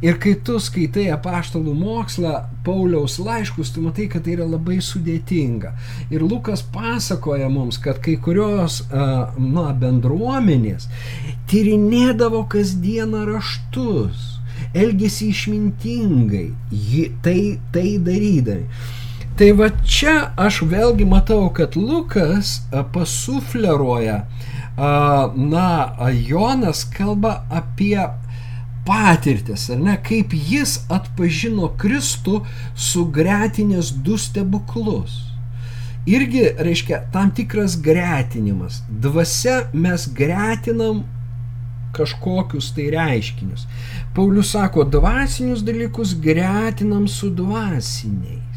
Ir kai tu skaitai apaštalų mokslą, Pauliaus laiškus, tu matai, kad tai yra labai sudėtinga. Ir Lukas pasakoja mums, kad kai kurios na, bendruomenės tyrinėdavo kasdieną raštus elgėsi išmintingai, ji, tai, tai darydami. Tai va čia aš vėlgi matau, kad Lukas pasufleruoja, na, Jonas kalba apie patirtis, ar ne, kaip jis atpažino Kristų sugretinės du stebuklus. Irgi reiškia tam tikras gretinimas. Dvasia mes gretinam kažkokius tai reiškinius. Paulius sako, dvasinius dalykus gretinam su dvasiniais.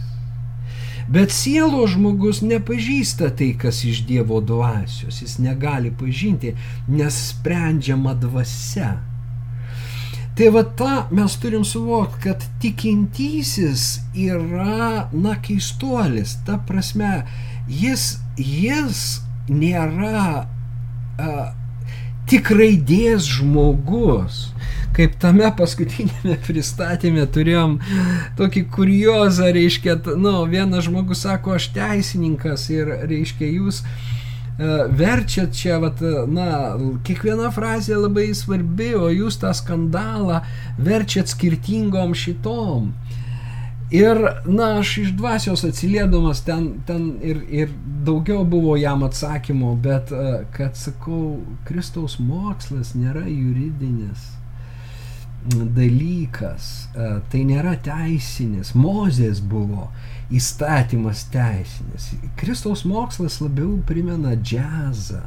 Bet sielo žmogus nepažįsta tai, kas iš Dievo dvasios. Jis negali pažinti, nes sprendžiama dvasia. Tai va tą mes turim suvokti, kad tikintysis yra, na, keistuolis. Ta prasme, jis, jis nėra a, tik raidės žmogus. Kaip tame paskutinėme pristatymė turėjom tokį kuriozą, reiškia, nu, vienas žmogus sako, aš teisininkas ir, reiškia, jūs uh, verčiat čia, vat, na, kiekviena frazė labai svarbi, o jūs tą skandalą verčiat skirtingom šitom. Ir, na, aš iš dvasios atsiliedamas ten, ten ir, ir daugiau buvo jam atsakymų, bet, e, kad sakau, Kristaus mokslas nėra juridinis dalykas, e, tai nėra teisinis, Mozės buvo įstatymas teisinis. Kristaus mokslas labiau primena džiazą.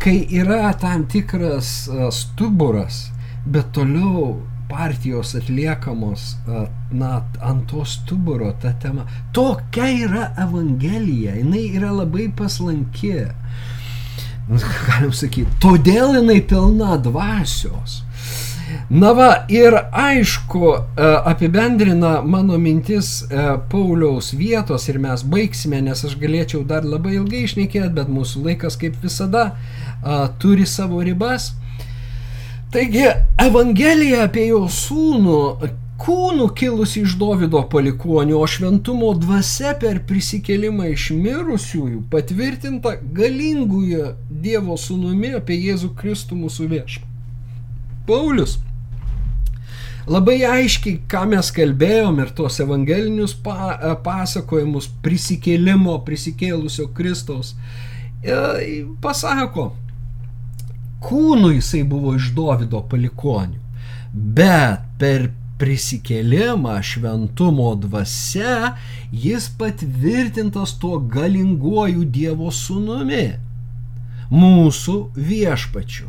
Kai yra tam tikras e, stuburas, bet toliau partijos atliekamos na, ant to stuburo ta tema. Tokia yra Evangelija, jinai yra labai paslanki. Galim sakyti, todėl jinai pilna dvasios. Na va, ir aišku, apibendrina mano mintis Pauliaus vietos ir mes baigsime, nes aš galėčiau dar labai ilgai išnekėti, bet mūsų laikas kaip visada turi savo ribas. Taigi, Evangelija apie jo sūnų, kūnų kilusi iš Davido palikonių, o šventumo dvasia per prisikelimą iš mirusiųjų patvirtinta galingųjų Dievo sūnumi apie Jėzų Kristų mūsų viešpą. Paulius labai aiškiai, ką mes kalbėjom ir tos evangelinius pa, pasakojimus prisikėlimo, prisikėlusio Kristaus, e, pasako, kūnu jisai buvo iš Dovido palikonių, bet per prisikėlimą šventumo dvasia jis patvirtintas tuo galinguoju Dievo sūnumi, mūsų viešpačiu.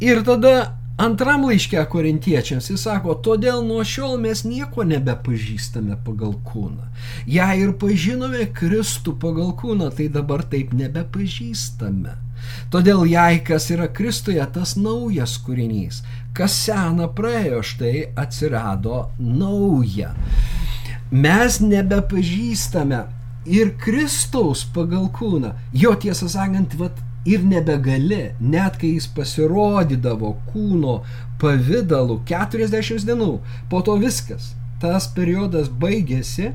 Ir tada antram laiške korintiečiams jis sako, todėl nuo šiol mes nieko nebepažįstame pagal kūną. Jei ir pažinome Kristų pagal kūną, tai dabar taip nebepažįstame. Todėl jei kas yra Kristuje, tas naujas kūrinys, kas sena praėjo, štai atsirado nauja. Mes nebepažįstame ir Kristaus pagal kūną. Jo tiesą sakant, vat, ir nebegali, net kai jis pasirodydavo kūno pavydalu 40 dienų, po to viskas. Tas periodas baigėsi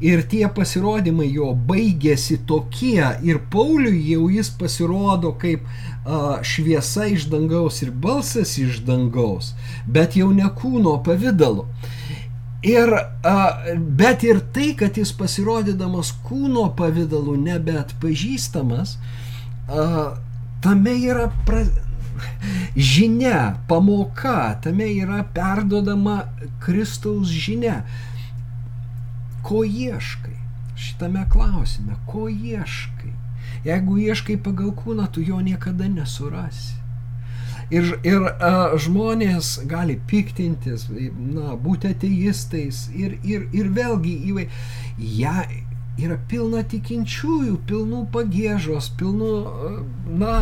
ir tie pasirodymai jo baigėsi tokie ir Pauliui jau jis pasirodo kaip a, šviesa iš dangaus ir balsas iš dangaus, bet jau ne kūno pavydalu. Ir, a, bet ir tai, kad jis pasirodydamas kūno pavydalu nebeatpažįstamas, a, tame yra pra, žinia, pamoka, tame yra perdodama Kristaus žinia ko ieškai šitame klausime, ko ieškai. Jeigu ieškai pagal kūną, tu jo niekada nesurasi. Ir, ir a, žmonės gali piktintis, na, būti ateistais ir, ir, ir vėlgi įvai, ja, yra pilna tikinčiųjų, pilnų pagėžos, pilnų, na,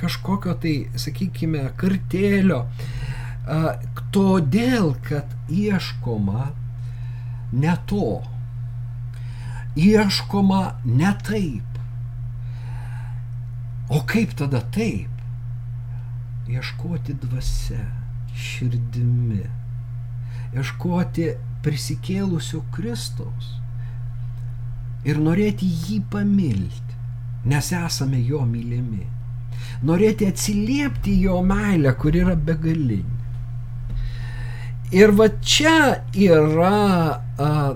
kažkokio tai, sakykime, kartėlio. A, todėl, kad ieškoma ne to. Ieškoma ne taip. O kaip tada taip? Ieškoti dvasia, širdimi. Ieškoti prisikėlusio Kristaus. Ir norėti jį pamilti, nes esame jo mylimi. Norėti atsiliepti jo meilę, kur yra begalinė. Ir va čia yra,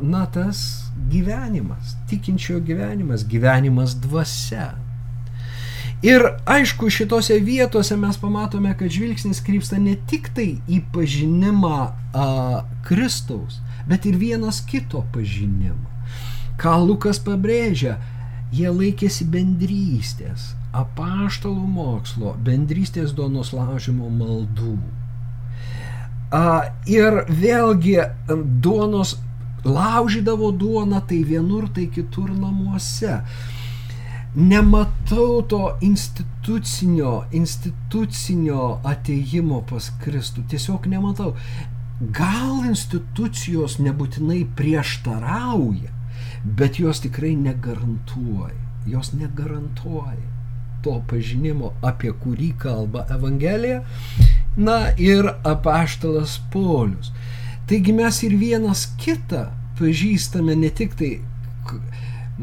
na, tas gyvenimas, tikinčiojo gyvenimas, gyvenimas dvasia. Ir aišku, šitose vietose mes pamatome, kad žvilgsnis krypsta ne tik tai į pažinimą a, Kristaus, bet ir vienas kito pažinimą. Ką Lukas pabrėžia, jie laikėsi bendrystės, apaštalų mokslo, bendrystės duonos laužimo maldų. Ir vėlgi duonos laužydavo duoną tai vienur, tai kitur namuose. Nematau to institucinio, institucinio ateimo pas Kristų. Tiesiog nematau. Gal institucijos nebūtinai prieštarauja, bet jos tikrai negarantuoja. Jos negarantuoja to pažinimo, apie kurį kalba Evangelija, na ir apaštalas Polius. Taigi mes ir vienas kitą pažįstame ne tik tai,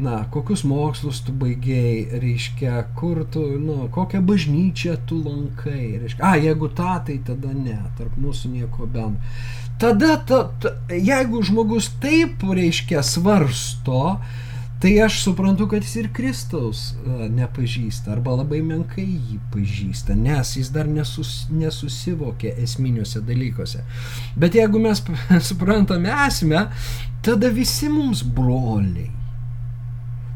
na, kokius mokslus tu baigėjai, reiškia, kur tu, nu, kokią bažnyčią tu lankai, reiškia, a, jeigu tą, tai tada ne, tarp mūsų nieko bendro. Tada, ta, ta, jeigu žmogus taip, reiškia, svarsto, Tai aš suprantu, kad jis ir Kristaus e, nepažįsta arba labai menkai jį pažįsta, nes jis dar nesus, nesusivokė esminiuose dalykuose. Bet jeigu mes [LAUGHS] suprantame esmę, tada visi mums broliai.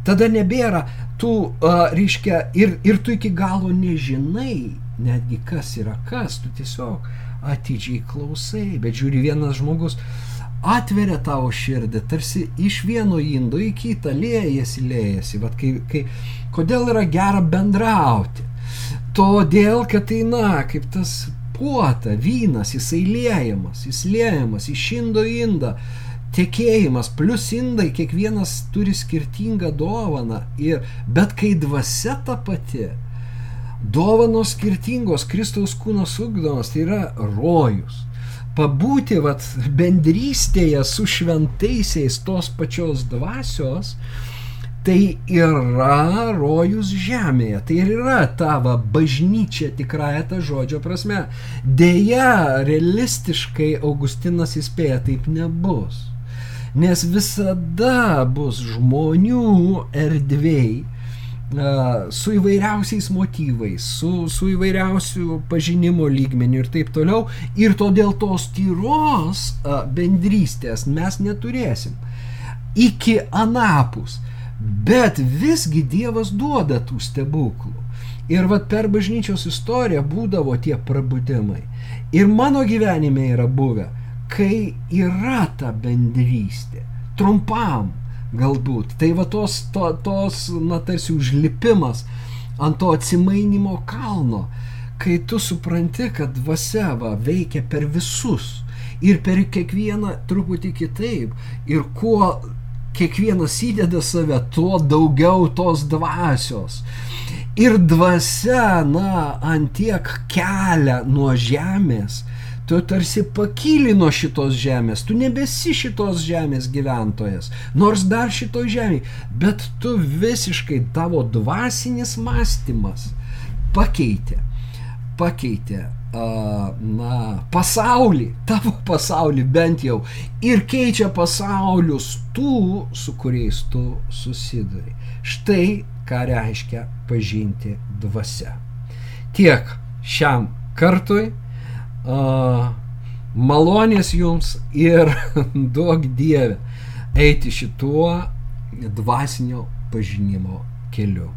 Tada nebėra, tu, uh, reiškia, ir, ir tu iki galo nežinai, netgi kas yra kas, tu tiesiog atidžiai klausai, bet žiūri vienas žmogus, uh, atveria tavo širdį, tarsi iš vieno indo į kitą liejasi, liejasi. Vat kai, kai, kodėl yra gera bendrauti? Todėl, kad tai, na, kaip tas puota, vynas, jisai liejamas, jis liejamas iš indo į indą. Tekėjimas, plus indai, kiekvienas turi skirtingą dovaną. Ir, bet kai dvasia ta pati, dovanos skirtingos, Kristaus kūnas ugdomas, tai yra rojus pabūti vat, bendrystėje su šventaisiais tos pačios dvasios, tai yra rojus žemėje, tai ir yra tavo bažnyčia tikrąją tą žodžio prasme. Deja, realistiškai Augustinas įspėja, taip nebus. Nes visada bus žmonių erdvėjai, su įvairiausiais motyvais, su, su įvairiausių pažinimo lygmenių ir taip toliau. Ir todėl tos tyros bendrystės mes neturėsim. Iki anapus. Bet visgi Dievas duoda tų stebuklų. Ir vad per bažnyčios istoriją būdavo tie prabudimai. Ir mano gyvenime yra buvę, kai yra ta bendrystė. Trumpam, galbūt. Tai va tos, to, tos na tarsi užlipimas ant to atsimainimo kalno, kai tu supranti, kad dvasia va, veikia per visus ir per kiekvieną truputį kitaip ir kuo kiekvienas įdeda save, tuo daugiau tos dvasios. Ir dvasia, na, antiek kelia nuo žemės, tu tarsi pakyli nuo šitos žemės, tu nebesi šitos žemės gyventojas, nors dar šito žemė, bet tu visiškai tavo dvasinis mąstymas pakeitė, pakeitė na, pasaulį, tavo pasaulį bent jau, ir keičia pasaulius tų, su kuriais tu susiduri. Štai ką reiškia pažinti dvasia. Tiek šiam kartui malonės jums ir [LAUGHS] duok Dieve eiti šituo dvasinio pažinimo keliu.